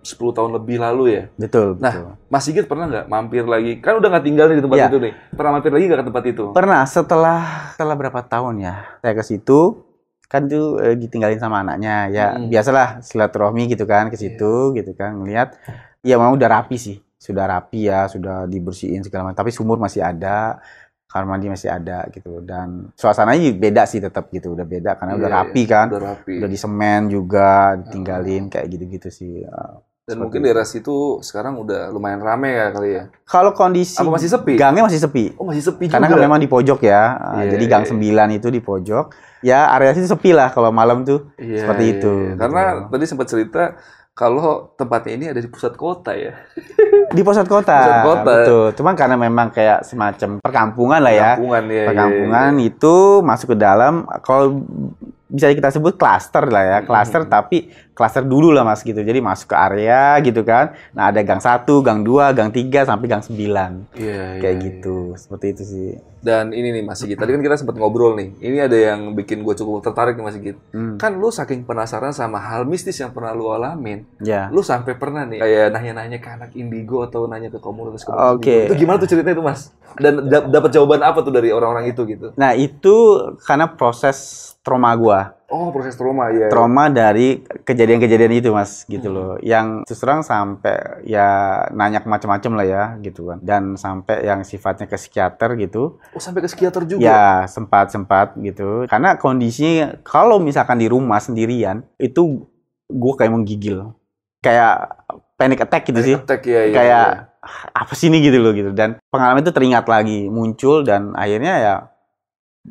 10 tahun lebih lalu ya. betul Nah, betul. Mas Sigit pernah nggak mampir lagi? Kan udah nggak tinggal nih di tempat Iya. itu nih. Pernah mampir lagi nggak ke tempat itu? Pernah setelah setelah berapa tahun ya saya ke situ kan tuh eh, ditinggalin sama anaknya ya Mm-mm. biasalah silaturahmi gitu kan ke situ gitu kan ngelihat ya memang udah rapi sih sudah rapi ya sudah dibersihin segala macam tapi sumur masih ada kamar mandi masih ada gitu dan suasananya beda sih tetap gitu udah beda karena udah Iya, rapi iya. kan Udah rapi. udah di semen juga ditinggalin kayak gitu-gitu sih Eh, Dan seperti mungkin itu. daerah situ sekarang udah lumayan rame ya kali ya. kalau kondisi Apa masih sepi? gangnya masih sepi Oh masih sepi Karena juga. kan memang di pojok ya. Uh, Iya, jadi iya, gang iya. 9 itu di pojok. Ya area situ sepi lah kalau malam tuh. Iya, seperti iya, itu, iya. gitu. Karena tadi sempat cerita kalau tempatnya ini ada di pusat kota ya. [LAUGHS] Di pusat kota. Pusat kota. Betul. Cuman karena memang kayak semacam perkampungan lah ya. Perkampungan ya. Perkampungan iya, iya. itu masuk ke dalam kalau bisa kita sebut klaster lah ya, klaster Mhm. tapi klaster dulu lah Mas gitu. Jadi masuk ke area gitu kan. Nah, ada gang 1, gang 2, gang 3 sampai gang 9. Iya, Kayak iya, gitu. Seperti itu sih. Dan ini nih Mas Sigit, tadi kan kita sempat ngobrol nih. Ini ada yang bikin gue cukup tertarik nih Mas Sigit. Hmm. Kan lu saking penasaran sama hal mistis yang pernah lu alamin, Ya. lu sampai pernah nih kayak nanya-nanya ke anak indigo atau nanya ke komunitas komunitas Oke. indigo. Itu gimana tuh ceritanya itu Mas? Dan da- dapat jawaban apa tuh dari orang-orang itu gitu? Nah, itu karena proses trauma gua. Oh proses trauma ya. trauma dari kejadian-kejadian itu mas gitu Hmm. loh yang terus terang sampai ya nanya ke macam-macam lah ya gitu kan dan sampai yang sifatnya ke psikiater gitu Oh sampai ke psikiater juga. ya sempat sempat gitu karena kondisinya kalau misalkan di rumah sendirian itu gue kayak menggigil kayak panic attack gitu sih Attack ya. ya kayak ya. "Ah, apa sih ini gitu loh gitu dan pengalaman itu teringat lagi muncul dan akhirnya ya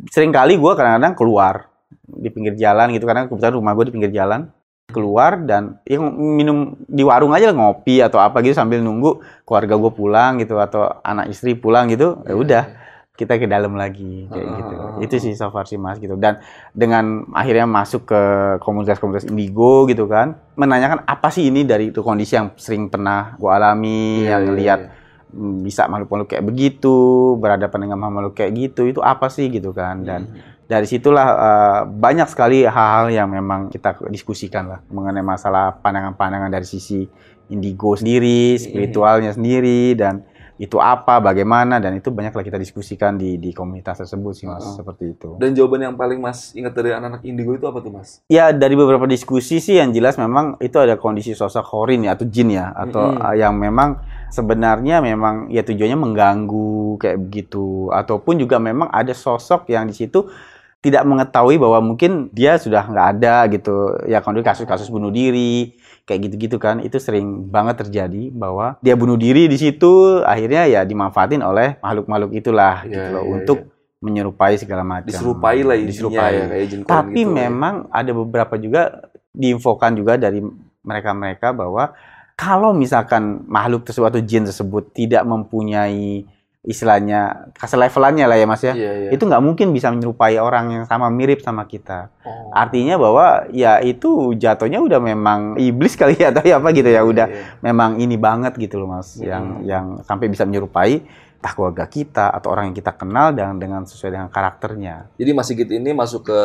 sering kali gue kadang-kadang keluar di pinggir jalan gitu karena kebetulan rumah gue di pinggir jalan. Keluar dan ya minum di warung aja ngopi atau apa gitu sambil nunggu keluarga gue pulang gitu atau anak istri pulang gitu ya udah kita ke dalam lagi kayak Ah, gitu. ah, ah, itu sih so far sih mas gitu. Dan dengan akhirnya masuk ke komunitas-komunitas indigo gitu kan menanyakan apa sih ini dari itu kondisi yang sering pernah gue alami Iya, yang iya, ngelihat iya. mm, bisa makhluk-makhluk kayak begitu berhadapan dengan makhluk kayak gitu itu apa sih gitu kan dan Hmm. Dari situlah eh, banyak sekali hal-hal yang memang kita diskusikan lah mengenai masalah pandangan-pandangan dari sisi indigo sendiri, spiritualnya sendiri dan itu apa, bagaimana dan itu banyaklah kita diskusikan di di komunitas tersebut sih mas Oh. seperti itu. Dan jawaban yang paling Mas ingat dari anak-anak indigo itu apa tuh Mas? Ya dari beberapa diskusi sih yang jelas memang itu ada kondisi sosok horin ya atau jin ya atau Mm-mm. uh, yang memang sebenarnya memang ya tujuannya mengganggu kayak begitu ataupun juga memang ada sosok yang di situ tidak mengetahui bahwa mungkin dia sudah nggak ada gitu. Ya kalau kasus-kasus bunuh diri kayak gitu-gitu kan itu sering banget terjadi bahwa dia bunuh diri di situ akhirnya ya dimanfaatin oleh makhluk-makhluk itulah Iya, gitu loh iya, untuk menyerupai segala macam. Diserupai lah intinya diserupai. ya kayak tapi gitu. memang ada beberapa juga diinfokan juga dari mereka-mereka bahwa kalau misalkan makhluk tersebut atau jin tersebut tidak mempunyai istilahnya kasih levelannya lah ya mas ya, Iya, iya. itu nggak mungkin bisa menyerupai orang yang sama mirip sama kita. Oh. Artinya bahwa ya itu jatuhnya udah memang iblis kali ya atau ya apa gitu ya udah Iya. memang ini banget gitu loh mas, Hmm. yang yang sampai bisa menyerupai entah keluarga kita atau orang yang kita kenal dengan dengan sesuai dengan karakternya. Jadi Mas Sigit ini masuk ke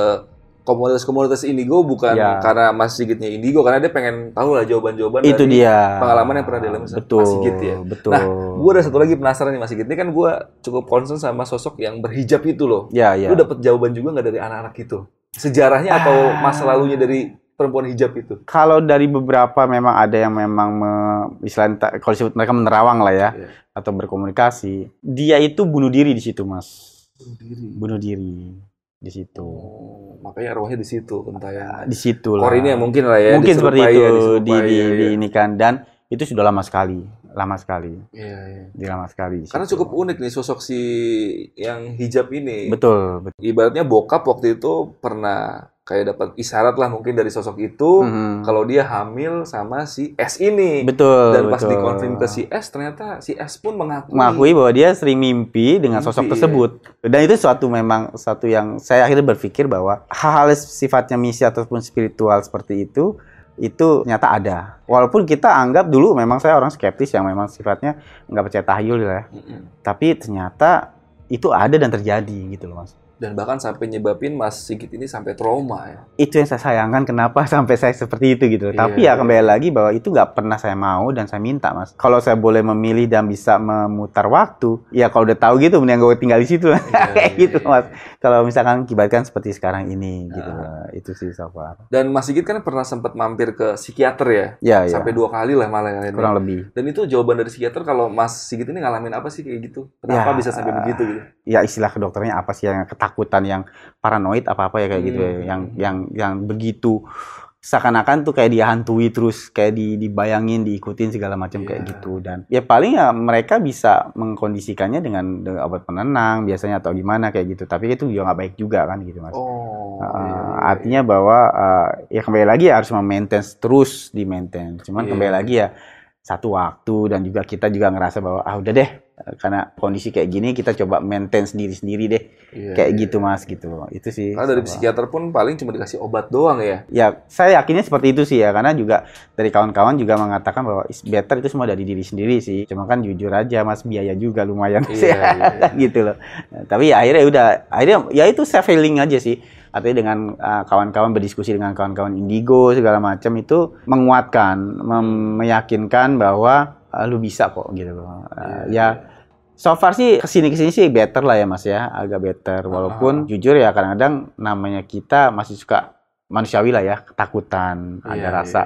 komunitas-komunitas indigo bukan Ya. karena Mas Sigitnya indigo karena dia pengen tahu lah jawaban-jawaban itu dari dia pengalaman yang pernah dialami betul Mas Sigit ya. betul Nah, Gue ada satu lagi penasaran nih Mas Sigit. Ini kan gue cukup concern sama sosok yang berhijab itu loh. ya ya Lu dapet jawaban juga nggak dari anak-anak itu? Sejarahnya atau Ah. masa lalunya dari perempuan hijab itu? Kalau dari beberapa memang ada yang memang me, istilahnya kalau disebut mereka menerawang lah ya Iya. atau berkomunikasi. Dia itu bunuh diri di situ, Mas. Bunuh diri. Bunuh diri di situ. Oh, makanya arwahnya di situ kentayan. Di situ lah. Kor ini ya mungkin lah ya. Mungkin seperti itu ya, di, di, ya, di ya. ini kan dan itu sudah lama sekali, lama sekali, Iya, iya. di lama sekali. di Karena situ. cukup unik nih sosok si yang hijab ini. Betul, betul. Ibaratnya bokap waktu itu pernah kayak dapat isyarat lah mungkin dari sosok itu Mhm. kalau dia hamil sama si S ini. Betul. Dan pas betul. dikonfirm ke si S ternyata si S pun mengakui. mengakui bahwa dia sering mimpi dengan sosok Mimpi, tersebut. Dan itu suatu memang satu yang saya akhirnya berpikir bahwa hal-hal sifatnya misi ataupun spiritual seperti itu itu ternyata ada. Walaupun kita anggap dulu memang saya orang skeptis yang memang sifatnya nggak percaya tahyul ya. Mm-mm. Tapi ternyata itu ada dan terjadi gitu loh mas. Dan bahkan sampai nyebabin Mas Sigit ini sampai trauma ya. Itu yang saya sayangkan kenapa [LAUGHS] sampai saya seperti itu gitu. Iya, Tapi ya iya. kembali lagi bahwa itu nggak pernah saya mau dan saya minta mas. Kalau saya boleh memilih dan bisa memutar waktu, ya kalau udah tahu gitu mending gue tinggal di situ lah. Iya, [LAUGHS] kayak iya, gitu iya. mas. Kalau misalkan kibatkan seperti sekarang ini gitu. Itu sih so far. Dan Mas Sigit kan pernah sempat mampir ke psikiater ya. Ya ya. Sampai dua kali lah malah ya. Kurang lebih. Dan itu jawaban dari psikiater kalau Mas Sigit ini ngalamin apa sih kayak gitu? Kenapa Ya. bisa sampai begitu gitu? Ya istilah ke dokternya apa sih yang ketakutan yang paranoid apa apa ya kayak gitu ya. Hmm. Yang yang yang begitu seakan-akan tuh kayak dihantui terus kayak di, dibayangin diikutin segala macam kayak Iya. gitu dan ya paling ya mereka bisa mengkondisikannya dengan, dengan obat penenang biasanya atau gimana kayak gitu tapi itu juga nggak baik juga kan gitu mas Oh. Uh, iya, iya. artinya bahwa uh, ya kembali lagi ya harus memaintain terus di maintain cuman Iya. kembali lagi ya satu waktu dan juga kita juga ngerasa bahwa ah udah deh karena kondisi kayak gini kita coba maintain sendiri sendiri deh Iya, kayak iya, gitu iya. mas gitu itu sih Karena dari sama. psikiater pun paling cuma dikasih obat doang ya. ya saya yakinnya seperti itu sih ya karena juga dari kawan-kawan juga mengatakan bahwa is better itu semua dari diri sendiri sih cuma kan jujur aja mas biaya juga lumayan Iya, iya, [LAUGHS] iya. gitu loh Nah, tapi ya akhirnya udah akhirnya ya itu self healing aja sih artinya dengan uh, kawan-kawan berdiskusi dengan kawan-kawan indigo segala macam itu menguatkan meyakinkan bahwa uh, lu bisa kok gitu loh Uh, Iya, ya So far sih ke sini ke sini sih better lah ya mas ya, agak better. Walaupun Ah. jujur ya kadang-kadang namanya kita masih suka manusiawi lah ya, ketakutan, ada Iya, rasa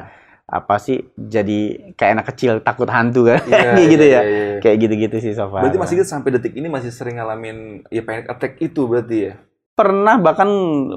apa sih jadi kayak anak kecil takut hantu kan, Iya, kayak [LAUGHS] gitu iya, ya, iya, iya. kayak gitu-gitu sih so far. Berarti Mas Sigit sampai detik ini masih sering ngalamin ya panic attack itu berarti ya? Pernah bahkan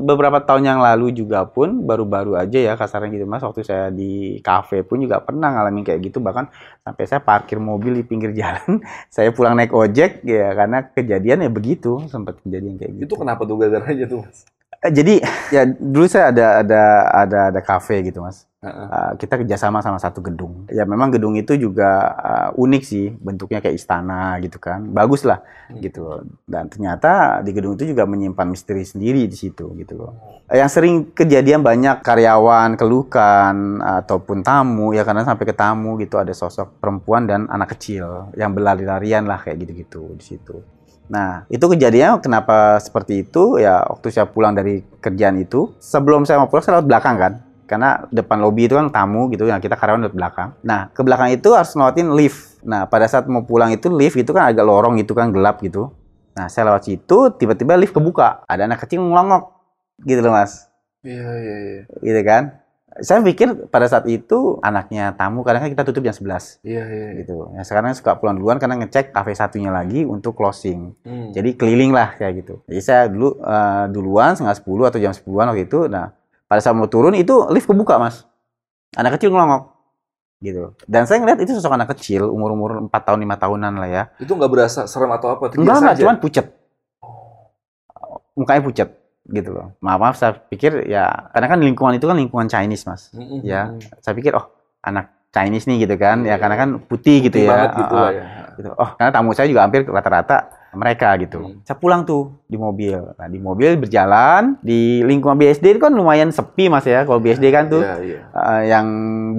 beberapa tahun yang lalu juga pun baru-baru aja ya kasarnya gitu mas waktu saya di kafe pun juga pernah ngalamin kayak gitu bahkan sampai saya parkir mobil di pinggir [LAUGHS] jalan saya pulang naik ojek ya karena kejadian ya begitu sempat kejadian kayak gitu. Itu kenapa tuh gara-garanya tuh Mas? Eh, Jadi ya dulu saya ada ada ada ada kafe gitu mas. Uh, kita kerjasama sama satu gedung. Ya memang gedung itu juga uh, unik sih bentuknya kayak istana gitu kan. Bagus lah Hmm. gitu loh. Dan ternyata di gedung itu juga menyimpan misteri sendiri di situ gitu loh. Yang sering kejadian banyak karyawan keluhkan ataupun tamu ya karena sampai ke tamu gitu ada sosok perempuan dan anak kecil yang berlari-larian lah kayak gitu-gitu di situ. Nah, itu kejadiannya kenapa seperti itu? Ya, waktu saya pulang dari kerjaan itu, sebelum saya mau pulang, saya lewat belakang kan. Karena depan lobi itu kan tamu gitu, yang kita karyawan lewat belakang. Nah, ke belakang itu harus lewatin lift. Nah, pada saat mau pulang itu lift itu kan agak lorong gitu kan, gelap gitu. Nah, saya lewat situ, tiba-tiba lift kebuka. Ada anak kecil ngelongok. Gitu loh, Mas. Iya, iya, iya. Gitu kan. Saya pikir pada saat itu anaknya tamu, kadang kan kita tutup jam 11 Iya, iya. iya. gitu. Ya sekarang suka pulang duluan karena ngecek kafe satunya lagi untuk closing. Hmm. Jadi keliling lah kayak gitu. Jadi saya dulu eh, duluan setengah sepuluh atau jam sepuluhan waktu itu. Nah pada saat mau turun itu lift kebuka mas. Anak kecil ngelongok gitu. Dan saya ngeliat itu sosok anak kecil umur umur 4 tahun lima tahunan lah ya. Itu nggak berasa serem atau apa? Itu Enggak enggak, cuman pucet. Mukanya pucet gitu loh. Maaf maaf saya pikir ya karena kan lingkungan itu kan lingkungan Chinese mas. Mm-mm. Ya. Saya pikir oh anak Chinese nih gitu kan. Iya. Ya karena kan putih gitu Putih ya. gitu Ah, lah ah. ya. gitu. Oh, karena tamu saya juga hampir rata-rata mereka gitu. Hmm. Saya pulang tuh di mobil. Nah, di mobil berjalan di lingkungan BSD itu kan lumayan sepi Mas ya. Kalau BSD kan tuh Iya, iya. eh, yang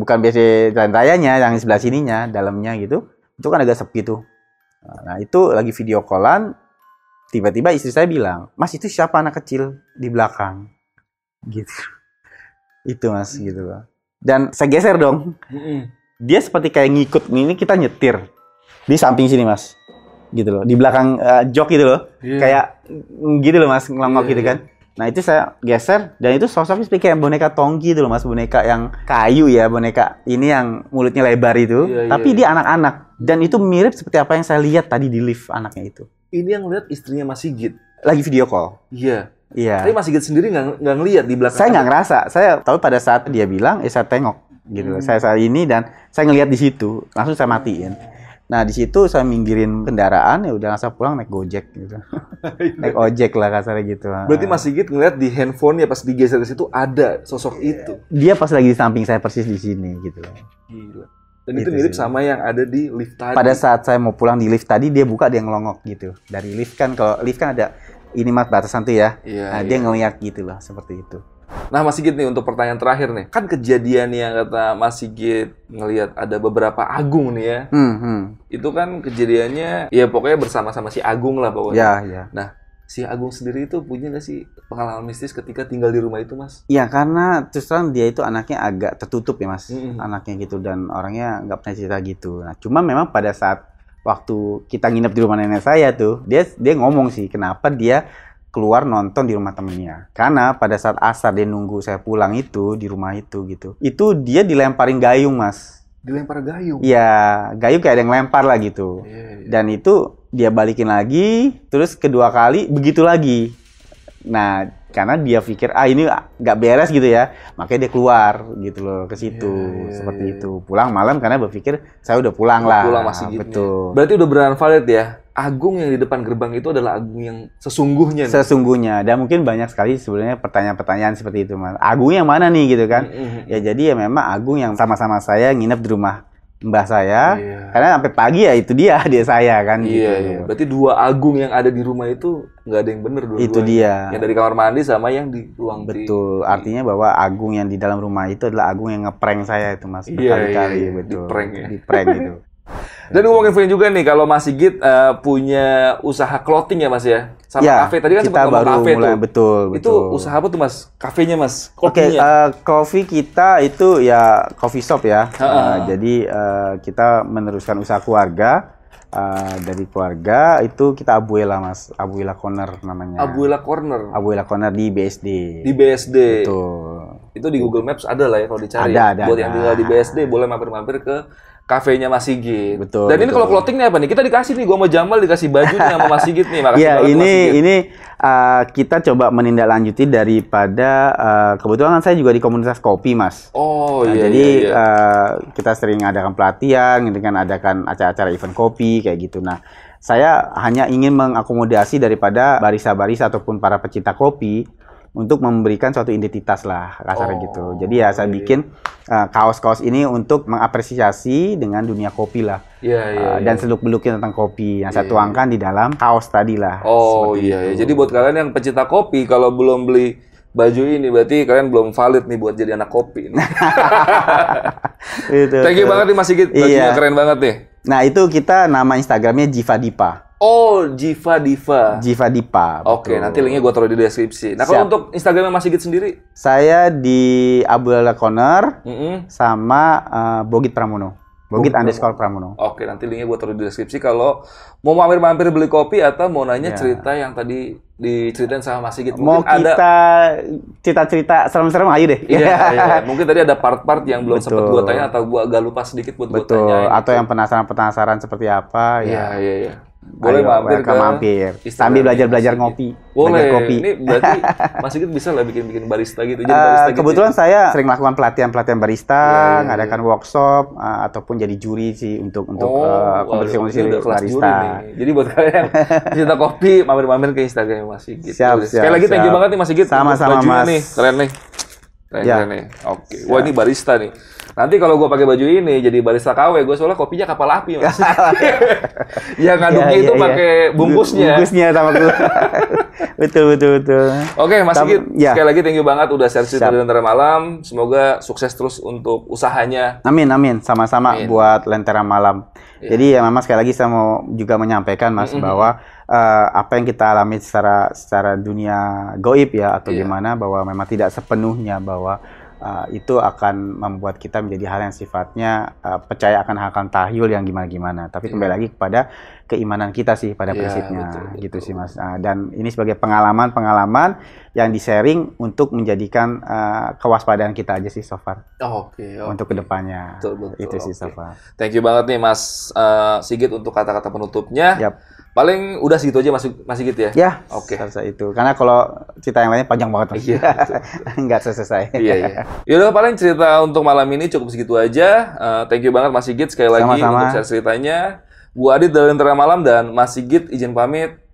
bukan BSD jalan rayanya, yang sebelah sininya, dalamnya gitu. Itu kan agak sepi tuh. Nah, itu lagi video callan tiba-tiba istri saya bilang, "Mas, itu siapa anak kecil di belakang?" Gitu. Itu Mas gitu loh. Dan saya geser dong Mm-mm. dia seperti kayak ngikut ini kita nyetir di samping sini mas gitu loh di belakang eh, jok gitu loh Iya. kayak gitu loh mas ngelongok Iya, gitu iya. kan Nah itu saya geser dan itu sosoknya seperti kayak boneka tongki itu loh mas, boneka yang kayu ya, boneka ini yang mulutnya lebar itu, Iya, iya, tapi iya. dia anak-anak dan itu mirip seperti apa yang saya lihat tadi di lift anaknya itu. Ini yang lihat istrinya Mas Sigit. Lagi video call. Iya. Iya. Tapi Mas Sigit sendiri nggak nggak ngelihat di belakang. Saya nggak ngerasa, saya tahu pada saat dia bilang, eh saya tengok gitu. Hmm. Saya saat ini dan saya ngelihat di situ, langsung saya matiin. Nah di situ saya minggirin kendaraan ya udah langsung pulang naik gojek gitu, [LAUGHS] naik ojek lah kasarnya gitu. Berarti Mas Sigit ngelihat di handphonenya pas digeser ke situ ada sosok itu. dia pas lagi di samping saya persis di sini gitu. Gila. Dan itu Itu mirip sih. sama yang ada di lift tadi. Pada saat saya mau pulang di lift tadi dia buka dia ngelongok gitu. Dari lift kan kalau lift kan ada ini mas batasan tuh ya. Iya, Nah, iya. dia ngeliat gitu loh seperti itu. Nah Mas Sigit nih untuk pertanyaan terakhir nih. Kan kejadian yang kata Mas Sigit ngelihat ada beberapa Agung nih ya. Hmm, hmm. Itu kan kejadiannya ya pokoknya bersama-sama si Agung lah pokoknya. Ya, ya. Si Agung sendiri itu punya nggak sih pengalaman mistis ketika tinggal di rumah itu Mas? Ya karena terus terang dia itu anaknya agak tertutup ya mas, Mm-mm. anaknya gitu dan orangnya nggak pernah cerita gitu. Nah cuma memang pada saat waktu kita nginep di rumah nenek saya tuh, dia dia ngomong sih kenapa dia keluar nonton di rumah temennya. Karena pada saat asar dia nunggu saya pulang itu di rumah itu gitu, itu dia dilemparin gayung mas. Dilempar gayung. Iya gayung kayak ada yang lempar lah gitu. Iya, iya. Dan itu dia balikin lagi, terus kedua kali begitu lagi. Nah, karena dia pikir ah ini nggak beres gitu ya, makanya dia keluar gitu loh ke situ Iya, iya, seperti iya. itu. Pulang malam karena berpikir saya udah pulang Mau lah. Pulang masih gitu. Betul. Berarti udah beneran valid ya. Agung yang di depan gerbang itu adalah Agung yang sesungguhnya. nih. Sesungguhnya dan mungkin banyak sekali sebenarnya pertanyaan-pertanyaan seperti itu mas. Agung yang mana nih gitu kan? Mm-mm. Ya jadi ya memang Agung yang sama-sama saya nginep di rumah mbah saya. Iya. Karena sampai pagi ya itu dia [LAUGHS] dia saya kan. Iya, gitu. iya. Berarti dua Agung yang ada di rumah itu nggak ada yang bener dua Itu dia. Yang dari kamar mandi sama yang di ruang di- Betul, artinya bahwa Agung yang di dalam rumah itu adalah Agung yang ngeprank saya itu mas Iya, berkali-kali iya, iya. betul. Di-prank ya. Di-prank itu. [LAUGHS] Dan gue mau infoin juga nih kalau Mas Sigit eh, punya usaha clothing ya Mas ya. Sama ya, kafe tadi kan kita sempat baru kafe mulai tuh. betul Itu betul. usaha apa tuh Mas? Kafenya Mas. Oke, Kopinya. eh, coffee kita itu ya coffee shop ya. Eh, jadi eh, kita meneruskan usaha keluarga. Eh, dari keluarga itu kita Abuela mas, Abuela Corner namanya. Abuela Corner Abuela Corner di BSD. di BSD. Betul. Itu di Google Maps ada lah ya kalau dicari. Ada, ada, Buat ada. yang tinggal di BSD boleh mampir-mampir ke kafenya Mas Sigit. Betul, Dan ini betul. kalau clothing nih apa nih? Kita dikasih nih, gua sama Jamal dikasih baju nih sama Mas Sigit nih. Makasih Ya banget Mas ini Sigit. ini uh, kita coba menindaklanjuti daripada uh, kebetulan kan saya juga di komunitas kopi mas. Oh Nah, iya jadi iya, iya. uh, kita sering adakan pelatihan, dengan adakan acara-acara event kopi kayak gitu. Nah saya hanya ingin mengakomodasi daripada barista-barista ataupun para pecinta kopi untuk memberikan suatu identitas lah kasarnya Oh, gitu. Jadi ya saya iya. bikin uh, kaos-kaos ini untuk mengapresiasi dengan dunia kopi lah. Iya iya. Uh, iya. dan seluk beluknya tentang kopi yang saya Iya. tuangkan di dalam kaos tadi lah. Oh iya, iya. Jadi buat kalian yang pecinta kopi, kalau belum beli baju ini, berarti kalian belum valid nih buat jadi anak kopi. nih. [LAUGHS] Itu, Thank you banget nih Mas Sigit, bajunya Iya. keren banget nih. Nah itu kita nama Instagramnya Jiva Dipa. Oh, Jiva Diva. Jiva Dipa. Oke, betul. nanti linknya gue taruh di deskripsi. Nah, kalau untuk Instagramnya Mas Sigit sendiri, Saya di Abdullah Corner Mm-mm. sama eh, Bogit Pramono. Bogit underscore Pramono. Oke, nanti linknya gue taruh di deskripsi. Kalau mau mampir-mampir beli kopi atau mau nanya Ya. cerita yang tadi diceritain sama Mas Sigit, Mau mungkin ada kita cerita-cerita serem-serem ayo deh. Iya, iya. [LAUGHS] Mungkin tadi ada part-part yang belum sempat gue tanya atau gue agak lupa sedikit buat gue Betul. tanyain. Atau yang penasaran-penasaran seperti apa Iya, ya. iya, iya. Boleh Ayo, mampir ke mampir. Sambil belajar-belajar ngopi. Boleh. Belajar kopi. Ini berarti [LAUGHS] Mas Sigit bisa lah bikin-bikin barista gitu. Jadi Eh, barista gitu. kebetulan saya sering melakukan pelatihan-pelatihan barista, Iya, iya, ngadakan workshop eh, ataupun jadi juri sih untuk untuk Oh, eh, waduh, kompetisi-kompetisi barista. Jadi buat kalian cinta kopi, mampir-mampir ke Instagram Mas Sigit. Siap, siap, Sekali lagi thank you banget nih Mas Sigit. Sama-sama, Mas. nih. Keren nih. Ya. keren nih. Oke. Wah ini barista nih. Nanti kalau gue pakai baju ini jadi barista KW, gue soalnya kopinya kapal api mas. [LAUGHS] [LAUGHS] yang ngaduknya Iya, itu iya, iya. pakai bungkusnya. Bungkusnya sama gua. [LAUGHS] betul betul betul. Oke, Mas Tam- Sigit, ya. sekali lagi thank you banget udah share cerita Lentera Malam. Semoga sukses terus untuk usahanya. Amin amin sama-sama buat Lentera Malam. Iya. Jadi ya memang sekali lagi saya mau juga menyampaikan Mas Mm-mm. bahwa eh, apa yang kita alami secara secara dunia goib ya atau Iya. gimana bahwa memang tidak sepenuhnya bahwa uh, itu akan membuat kita menjadi hal yang sifatnya uh, percaya akan hal tahyul yang gimana-gimana. Tapi kembali Iya. lagi kepada keimanan kita sih pada Iya, prinsipnya, betul, betul. gitu sih mas. Uh, dan ini sebagai pengalaman-pengalaman yang di-sharing untuk menjadikan uh, kewaspadaan kita aja sih so far Oke, oke. untuk ke depannya. Betul, betul, itu sih so oke. far. Thank you banget nih Mas eh, Sigit untuk kata-kata penutupnya. Yap. Paling udah segitu aja Mas, Mas Sigit ya. Ya, Oke. selesai itu. Karena kalau cerita yang lainnya panjang banget mas. Iya, [LAUGHS] Nggak selesai. iya, iya. Yaudah paling cerita untuk malam ini cukup segitu aja. Eh, thank you banget Mas Sigit sekali lagi Sama-sama. untuk share ceritanya. Gua Adit dari Lentera Malam dan Mas Sigit izin pamit.